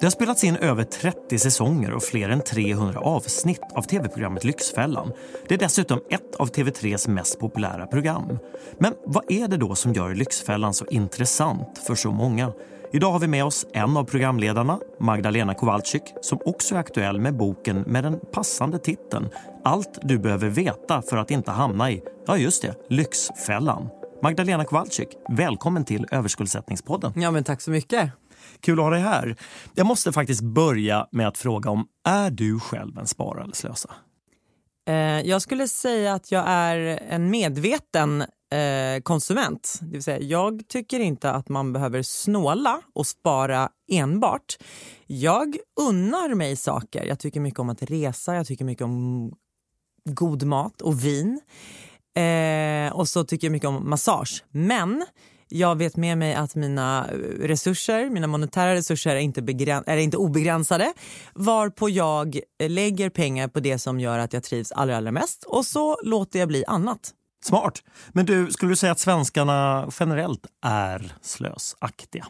Det har spelats in över 30 säsonger och fler än 300 avsnitt av tv-programmet Lyxfällan. Det är dessutom ett av TV3s mest populära program. Men vad är det då som gör Lyxfällan så intressant för så många? Idag har vi med oss en av programledarna, Magdalena Kowalczyk, som också är aktuell med boken med den passande titeln Allt du behöver veta för att inte hamna i, ja just det, Lyxfällan. Magdalena Kowalczyk, välkommen till Överskuldsättningspodden. Ja, men tack så mycket. Kul att ha dig här. Jag måste faktiskt börja med att fråga om, är du själv en spara eller slösa? Eh, jag skulle säga att jag är en medveten eh, konsument. Det vill säga, jag tycker inte att man behöver snåla och spara enbart. Jag unnar mig saker. Jag tycker mycket om att resa, jag tycker mycket om god mat och vin. Eh, och så tycker jag mycket om massage. Men jag vet med mig att mina resurser, mina monetära resurser är inte, är inte obegränsade varpå jag lägger pengar på det som gör att jag trivs allra, allra mest och så låter jag bli annat. Smart. Men du, skulle du säga att svenskarna generellt är slösaktiga?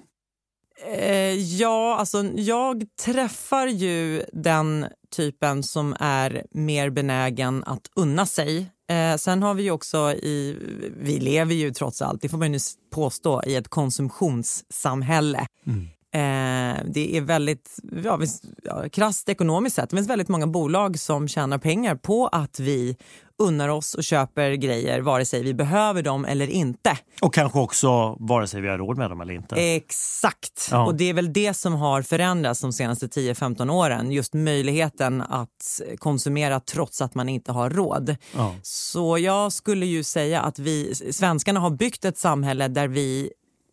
Eh, ja, alltså jag träffar ju den typen som är mer benägen att unna sig. Eh, sen har vi ju också i, vi lever ju trots allt, det får man ju påstå, i ett konsumtionssamhälle. Mm. Eh, det är väldigt, ja, ja, krasst ekonomiskt sett, det finns väldigt många bolag som tjänar pengar på att vi unnar oss och köper grejer vare sig vi behöver dem eller inte. Och kanske också vare sig vi har råd med dem eller inte. Exakt. Ja. Och det är väl det som har förändrats de senaste 10-15 åren. Just möjligheten att konsumera trots att man inte har råd. Ja. Så jag skulle ju säga att vi svenskarna har byggt ett samhälle där vi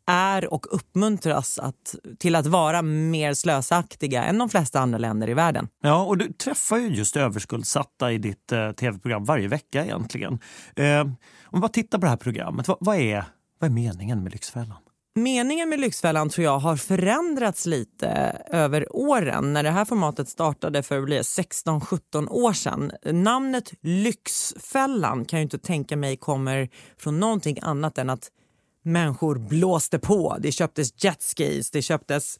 är och uppmuntras att, till att vara mer slösaktiga än de flesta andra länder i världen. Ja, och du träffar ju just överskuldsatta i ditt eh, tv-program varje vecka egentligen. Eh, om bara tittar på det här programmet, vad, vad, är, vad är meningen med Lyxfällan? Meningen med Lyxfällan tror jag har förändrats lite över åren. När det här formatet startade för 16-17 år sedan. Namnet Lyxfällan kan jag inte tänka mig kommer från någonting annat än att människor blåste på. Det köptes jetskis, det köptes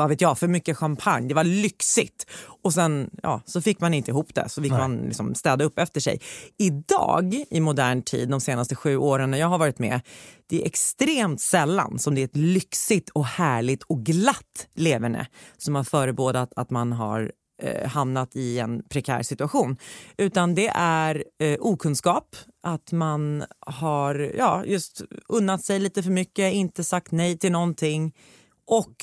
vad vet jag, för mycket champagne. Det var lyxigt. Och sen ja, så fick man inte ihop det, så fick Nej. man liksom städa upp efter sig. Idag, i modern tid, de senaste sju åren när jag har varit med, det är extremt sällan som det är ett lyxigt och härligt och glatt leverne som har förebådat att man har eh, hamnat i en prekär situation. Utan det är eh, okunskap, att man har ja, just unnat sig lite för mycket, inte sagt nej till någonting och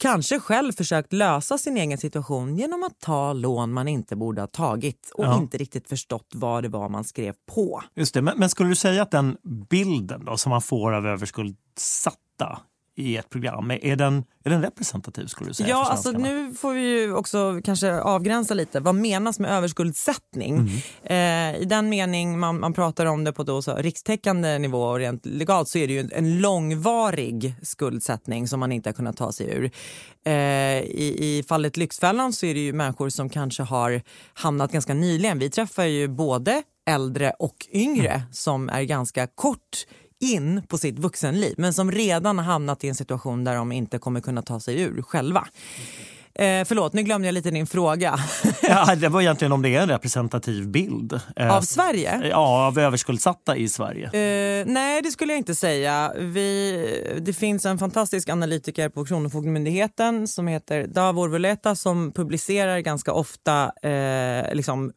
kanske själv försökt lösa sin egen situation genom att ta lån man inte borde ha tagit och ja. inte riktigt förstått vad det var man skrev på. Just det, men, men skulle du säga att den bilden då, som man får av överskuldsatta i ett program. Är den, är den representativ? skulle du säga? Ja, alltså nu får vi ju också kanske avgränsa lite. Vad menas med överskuldsättning? Mm. Eh, I den mening man, man pratar om det på då så rikstäckande nivå och rent legalt så är det ju en långvarig skuldsättning som man inte har kunnat ta sig ur. Eh, i, I fallet Lyxfällan så är det ju människor som kanske har hamnat ganska nyligen. Vi träffar ju både äldre och yngre mm. som är ganska kort in på sitt vuxenliv men som redan har hamnat i en situation där de inte kommer kunna ta sig ur själva. Eh, förlåt, nu glömde jag lite din fråga. ja, det var egentligen om det är en representativ bild. Eh, av Sverige? Ja, av överskuldsatta i Sverige. Eh, nej, det skulle jag inte säga. Vi, det finns en fantastisk analytiker på Kronofogdemyndigheten som heter Davor Voleta som publicerar ganska ofta eh, liksom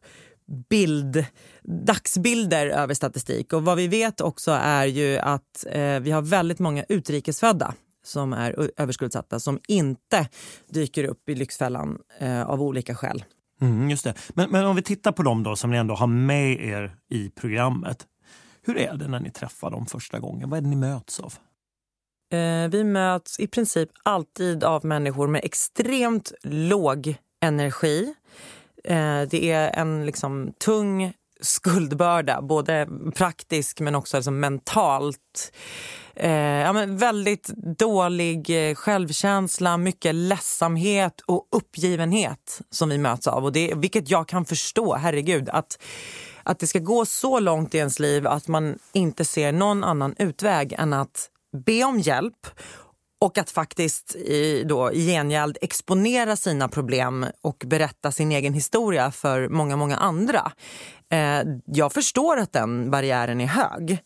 bild, dagsbilder över statistik. Och vad vi vet också är ju att eh, vi har väldigt många utrikesfödda som är överskuldsatta som inte dyker upp i Lyxfällan eh, av olika skäl. Mm, just det. Men, men om vi tittar på dem då som ni ändå har med er i programmet. Hur är det när ni träffar dem första gången? Vad är det ni möts av? Eh, vi möts i princip alltid av människor med extremt låg energi Eh, det är en liksom tung skuldbörda, både praktisk men också liksom mentalt. Eh, ja, men väldigt dålig eh, självkänsla, mycket ledsamhet och uppgivenhet som vi möts av. Och det, vilket jag kan förstå, herregud. Att, att det ska gå så långt i ens liv att man inte ser någon annan utväg än att be om hjälp och att faktiskt i, då, i gengäld exponera sina problem och berätta sin egen historia för många, många andra. Eh, jag förstår att den barriären är hög.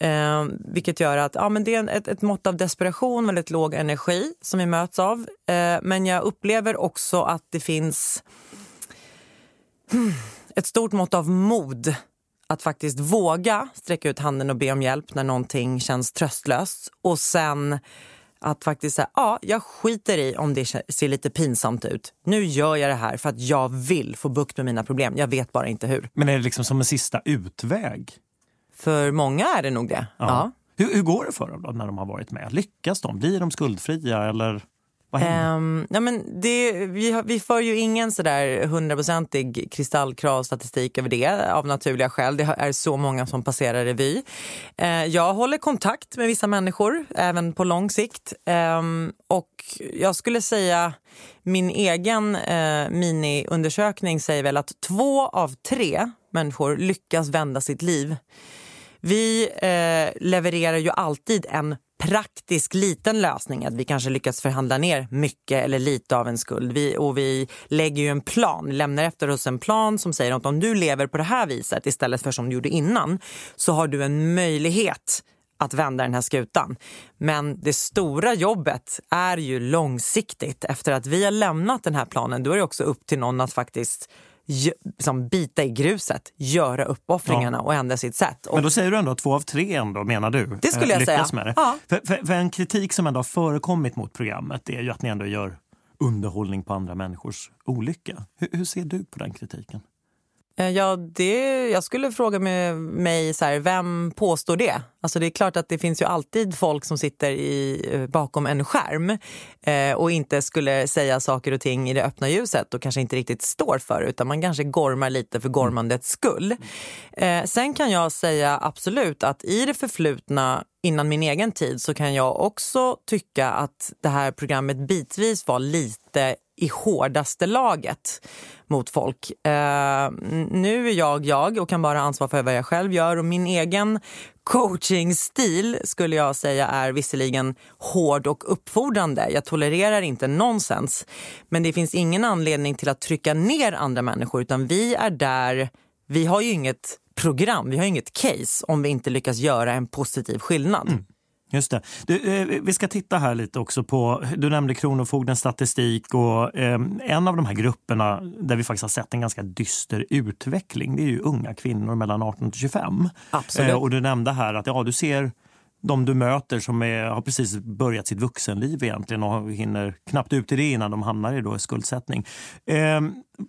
Eh, vilket gör att ja, men det är ett, ett mått av desperation, väldigt låg energi som vi möts av. Eh, men jag upplever också att det finns hmm, ett stort mått av mod att faktiskt våga sträcka ut handen och be om hjälp när någonting känns tröstlöst. Och sen att faktiskt säga, ja, jag skiter i om det ser lite pinsamt ut. Nu gör jag det här för att jag vill få bukt med mina problem. Jag vet bara inte hur. Men är det liksom som en sista utväg? För många är det nog det. Ja. ja. Hur, hur, går det för dem då, när de har varit med? Lyckas de? Blir de skuldfria? Eller? Um, ehm, ja, men det, vi, har, vi för ju ingen sådär hundraprocentig kristallklar statistik över det av naturliga skäl. Det är så många som passerar revy. Uh, jag håller kontakt med vissa människor, även på lång sikt. Um, och jag skulle säga, min egen uh, miniundersökning säger väl att två av tre människor lyckas vända sitt liv. Vi uh, levererar ju alltid en praktisk liten lösning att vi kanske lyckas förhandla ner mycket eller lite av en skuld. Vi, och vi lägger ju en plan, lämnar efter oss en plan som säger att om du lever på det här viset istället för som du gjorde innan så har du en möjlighet att vända den här skutan. Men det stora jobbet är ju långsiktigt. Efter att vi har lämnat den här planen, då är det också upp till någon att faktiskt liksom bita i gruset, göra uppoffringarna ja. och ändra sitt sätt. Men då säger du ändå att två av tre ändå, menar du? Det skulle jag säga. Med det. Ja. För, för, för, en kritik som ändå har förekommit mot programmet är ju att ni ändå gör underhållning på andra människors olycka. Hur, hur ser du på den kritiken? Eh, ja, det, jag skulle fråga med mig, så här, vem påstår det? Alltså det är klart att det finns ju alltid folk som sitter i, eh, bakom en skärm eh, och inte skulle säga saker och ting i det öppna ljuset och kanske inte riktigt står för utan man kanske gormar lite för gormandets skull. Eh, sen kan jag säga absolut att i det förflutna innan min egen tid så kan jag också tycka att det här programmet bitvis var lite i hårdaste laget mot folk. Eh, nu är jag jag och kan bara ansvara för vad jag själv gör och min egen coachingstil skulle jag säga är visserligen hård och uppfordrande. Jag tolererar inte nonsens. Men det finns ingen anledning till att trycka ner andra människor utan vi är där, vi har ju inget program, vi har inget case om vi inte lyckas göra en positiv skillnad. Mm. Just det. Du, eh, vi ska titta här lite också på, du nämnde Kronofogdens statistik och eh, en av de här grupperna där vi faktiskt har sett en ganska dyster utveckling, det är ju unga kvinnor mellan 18 och 25. Absolut. Eh, och du nämnde här att ja, du ser de du möter som är, har precis börjat sitt vuxenliv egentligen och hinner knappt ut i det innan de hamnar i då skuldsättning. Eh,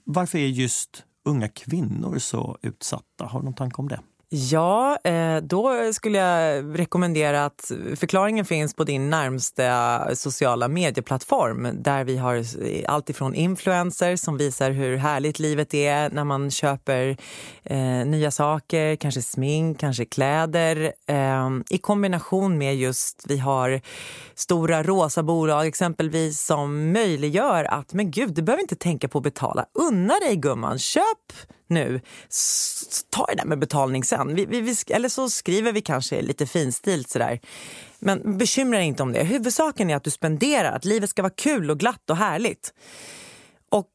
varför är just unga kvinnor så utsatta? Har du någon tanke om det? Ja, eh, då skulle jag rekommendera att förklaringen finns på din närmsta sociala medieplattform där vi har allt ifrån influencers som visar hur härligt livet är när man köper eh, nya saker, kanske smink, kanske kläder eh, i kombination med just vi har stora rosa bolag exempelvis som möjliggör att men gud, du behöver inte tänka på att betala. Unna dig gumman, köp nu. Ta det där med betalning sen. Vi, vi, vi, eller så skriver vi kanske lite finstilt sådär. Men bekymra dig inte om det. Huvudsaken är att du spenderar, att livet ska vara kul och glatt och härligt. Och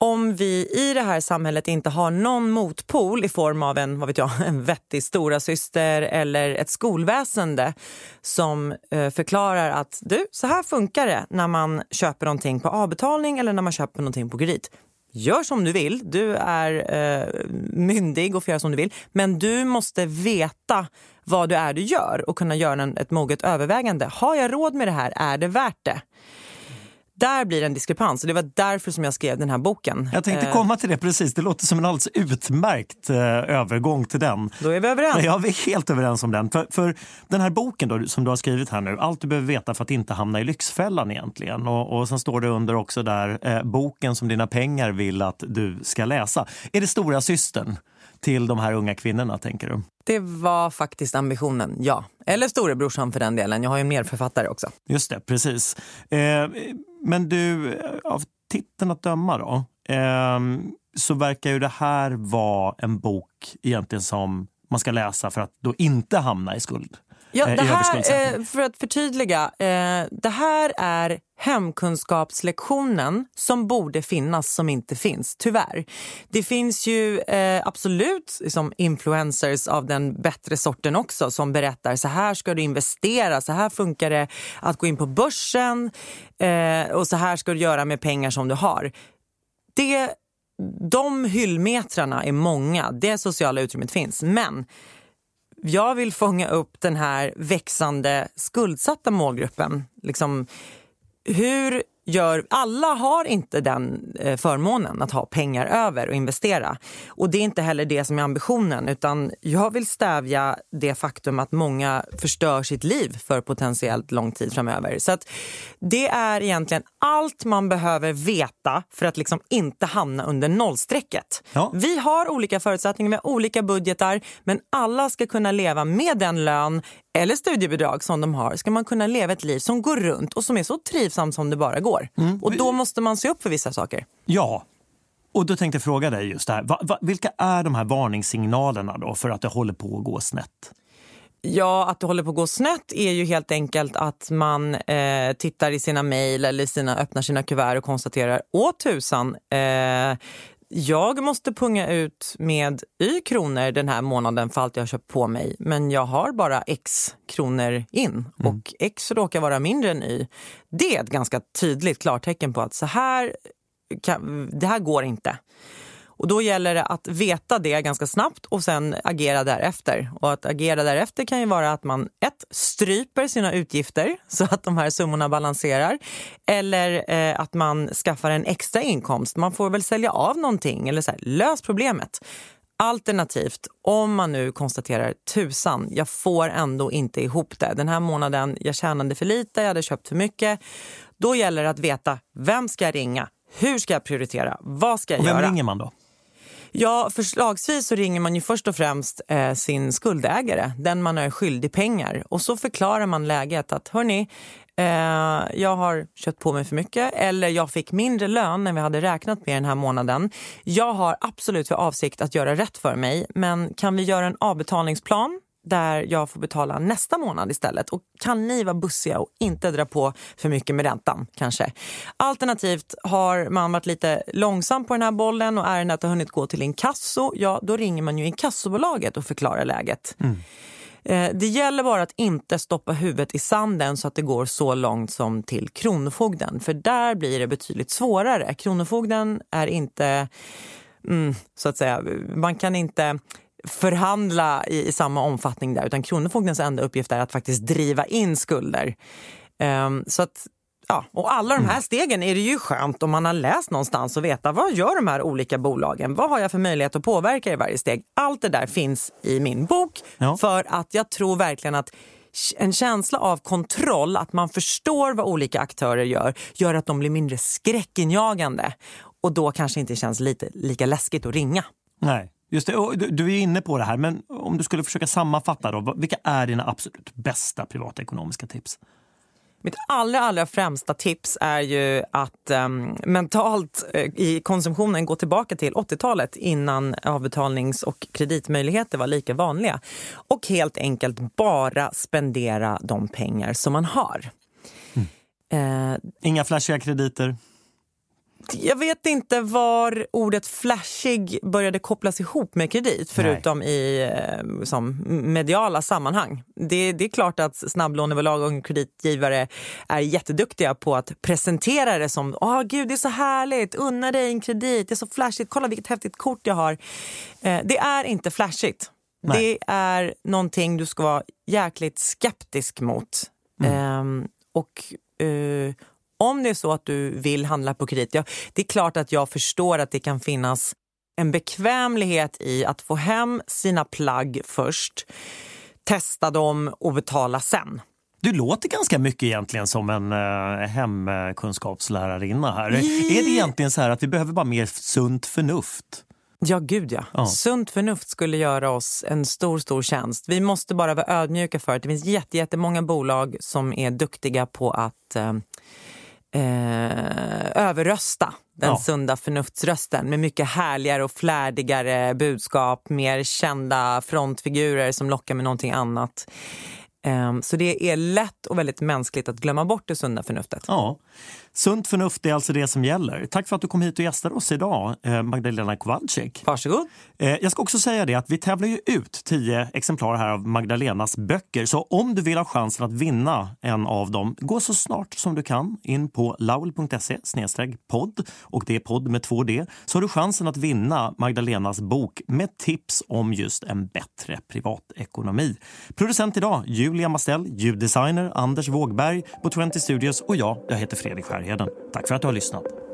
om vi i det här samhället inte har någon motpol i form av en, vad vet jag, en vettig stora syster eller ett skolväsende som eh, förklarar att du, så här funkar det när man köper någonting på avbetalning eller när man köper någonting på kredit. Gör som du vill. Du är eh, myndig och får göra som du vill. Men du måste veta vad det är du gör och kunna göra en, ett moget övervägande. Har jag råd med det här? Är det värt det? Där blir en diskrepans och det var därför som jag skrev den här boken. Jag tänkte eh. komma till det precis. Det låter som en alldeles utmärkt eh, övergång till den. Då är vi överens. Ja, vi är helt överens om den. För, för den här boken då, som du har skrivit här nu, allt du behöver veta för att inte hamna i Lyxfällan egentligen. Och, och sen står det under också där, eh, boken som dina pengar vill att du ska läsa. Är det stora systern? till de här unga kvinnorna, tänker du? Det var faktiskt ambitionen, ja. Eller storebrorsan för den delen. Jag har ju en medförfattare också. Just det, precis. Eh, men du, av titeln att döma då, eh, så verkar ju det här vara en bok egentligen som man ska läsa för att då inte hamna i skuld. Ja, det här, eh, för att förtydliga, eh, det här är hemkunskapslektionen som borde finnas som inte finns, tyvärr. Det finns ju eh, absolut liksom, influencers av den bättre sorten också som berättar så här ska du investera, så här funkar det att gå in på börsen eh, och så här ska du göra med pengar som du har. Det, de hyllmetrarna är många, det sociala utrymmet finns, men jag vill fånga upp den här växande skuldsatta målgruppen. Liksom, hur gör... Alla har inte den eh, förmånen att ha pengar över och investera. Och Det är inte heller det som är ambitionen. utan Jag vill stävja det faktum att många förstör sitt liv för potentiellt lång tid framöver. Så att Det är egentligen allt man behöver veta för att liksom inte hamna under nollstrecket. Ja. Vi har olika förutsättningar, vi har olika budgetar men alla ska kunna leva med den lön eller studiebidrag som de har ska man kunna leva ett liv som går runt och som är så trivsamt som det bara går. Mm. Och då måste man se upp för vissa saker. Ja, och då tänkte jag fråga dig just det här. Va, va, vilka är de här varningssignalerna då för att det håller på att gå snett? Ja, att det håller på att gå snett är ju helt enkelt att man eh, tittar i sina mejl eller sina, öppnar sina kuvert och konstaterar åh tusan, eh, jag måste punga ut med y kronor den här månaden för allt jag har köpt på mig men jag har bara x kronor in mm. och x råkar vara mindre än y. Det är ett ganska tydligt klartecken på att så här, kan, det här går inte. Och då gäller det att veta det ganska snabbt och sen agera därefter. Och att agera därefter kan ju vara att man ett, stryper sina utgifter så att de här summorna balanserar. Eller eh, att man skaffar en extra inkomst. Man får väl sälja av någonting eller så här, lös problemet. Alternativt, om man nu konstaterar tusan, jag får ändå inte ihop det. Den här månaden, jag tjänade för lite, jag hade köpt för mycket. Då gäller det att veta, vem ska jag ringa? Hur ska jag prioritera? Vad ska jag och vem göra? Vem ringer man då? Ja, förslagsvis så ringer man ju först och främst eh, sin skuldägare, den man är skyldig pengar. Och så förklarar man läget att hörni, eh, jag har köpt på mig för mycket eller jag fick mindre lön än vi hade räknat med den här månaden. Jag har absolut för avsikt att göra rätt för mig, men kan vi göra en avbetalningsplan där jag får betala nästa månad istället. Och kan ni vara bussiga och inte dra på för mycket med räntan kanske? Alternativt har man varit lite långsam på den här bollen och ärendet har hunnit gå till inkasso, ja då ringer man ju inkassobolaget och förklarar läget. Mm. Eh, det gäller bara att inte stoppa huvudet i sanden så att det går så långt som till Kronofogden. För där blir det betydligt svårare. Kronofogden är inte, mm, så att säga, man kan inte förhandla i, i, samma omfattning där utan Kronofogdens enda uppgift är att faktiskt driva in skulder. Um, så att, ja, och alla de här mm. stegen är det ju skönt om man har läst någonstans och veta vad gör de här olika bolagen? Vad har jag för möjlighet att påverka i varje steg? Allt det där finns i min bok ja. för att jag tror verkligen att en känsla av kontroll, att man förstår vad olika aktörer gör, gör att de blir mindre skräckinjagande. Och då kanske inte känns lite lika läskigt att ringa. Nej. Just det, du är inne på det här, men om du skulle försöka sammanfatta då, vilka är dina absolut bästa privatekonomiska tips? Mitt allra, allra främsta tips är ju att um, mentalt uh, i konsumtionen gå tillbaka till 80-talet innan avbetalnings och kreditmöjligheter var lika vanliga. Och helt enkelt bara spendera de pengar som man har. Mm. Uh, Inga flashiga krediter? Jag vet inte var ordet flashig började kopplas ihop med kredit förutom Nej. i eh, som mediala sammanhang. Det, det är klart att snabblånebolag och kreditgivare är jätteduktiga på att presentera det som åh gud det är så härligt, unna dig en kredit, det är så flashigt, kolla vilket häftigt kort jag har. Eh, det är inte flashigt. Nej. Det är någonting du ska vara jäkligt skeptisk mot. Mm. Eh, och eh, om det är så att du vill handla på kredit, ja, det är klart att jag förstår att det kan finnas en bekvämlighet i att få hem sina plagg först, testa dem och betala sen. Du låter ganska mycket egentligen som en eh, hemkunskapslärarinna här. Mm. Är det egentligen så här att vi behöver bara mer sunt förnuft? Ja, gud ja. ja. Sunt förnuft skulle göra oss en stor, stor tjänst. Vi måste bara vara ödmjuka för att det finns jättemånga bolag som är duktiga på att eh, eh, överrösta den ja. sunda förnuftsrösten med mycket härligare och flärdigare budskap, mer kända frontfigurer som lockar med någonting annat. Ehm, så det är lätt och väldigt mänskligt att glömma bort det sunda förnuftet. Ja, sunt förnuft är alltså det som gäller. Tack för att du kom hit och gästade oss idag, eh, Magdalena Kowalczyk. Varsågod. Eh, jag ska också säga det att vi tävlar ju ut tio exemplar här av Magdalenas böcker. Så om du vill ha chansen att vinna en av dem, gå så snart som du kan in på laul.se podd och det är podd med två D så har du chansen att vinna Magdalenas bok med tips om just en bättre privatekonomi. Producent idag Julia Mastell, ljuddesigner Anders Wågberg på 20 Studios och jag, jag heter Fredrik Skärheden. Tack för att du har lyssnat.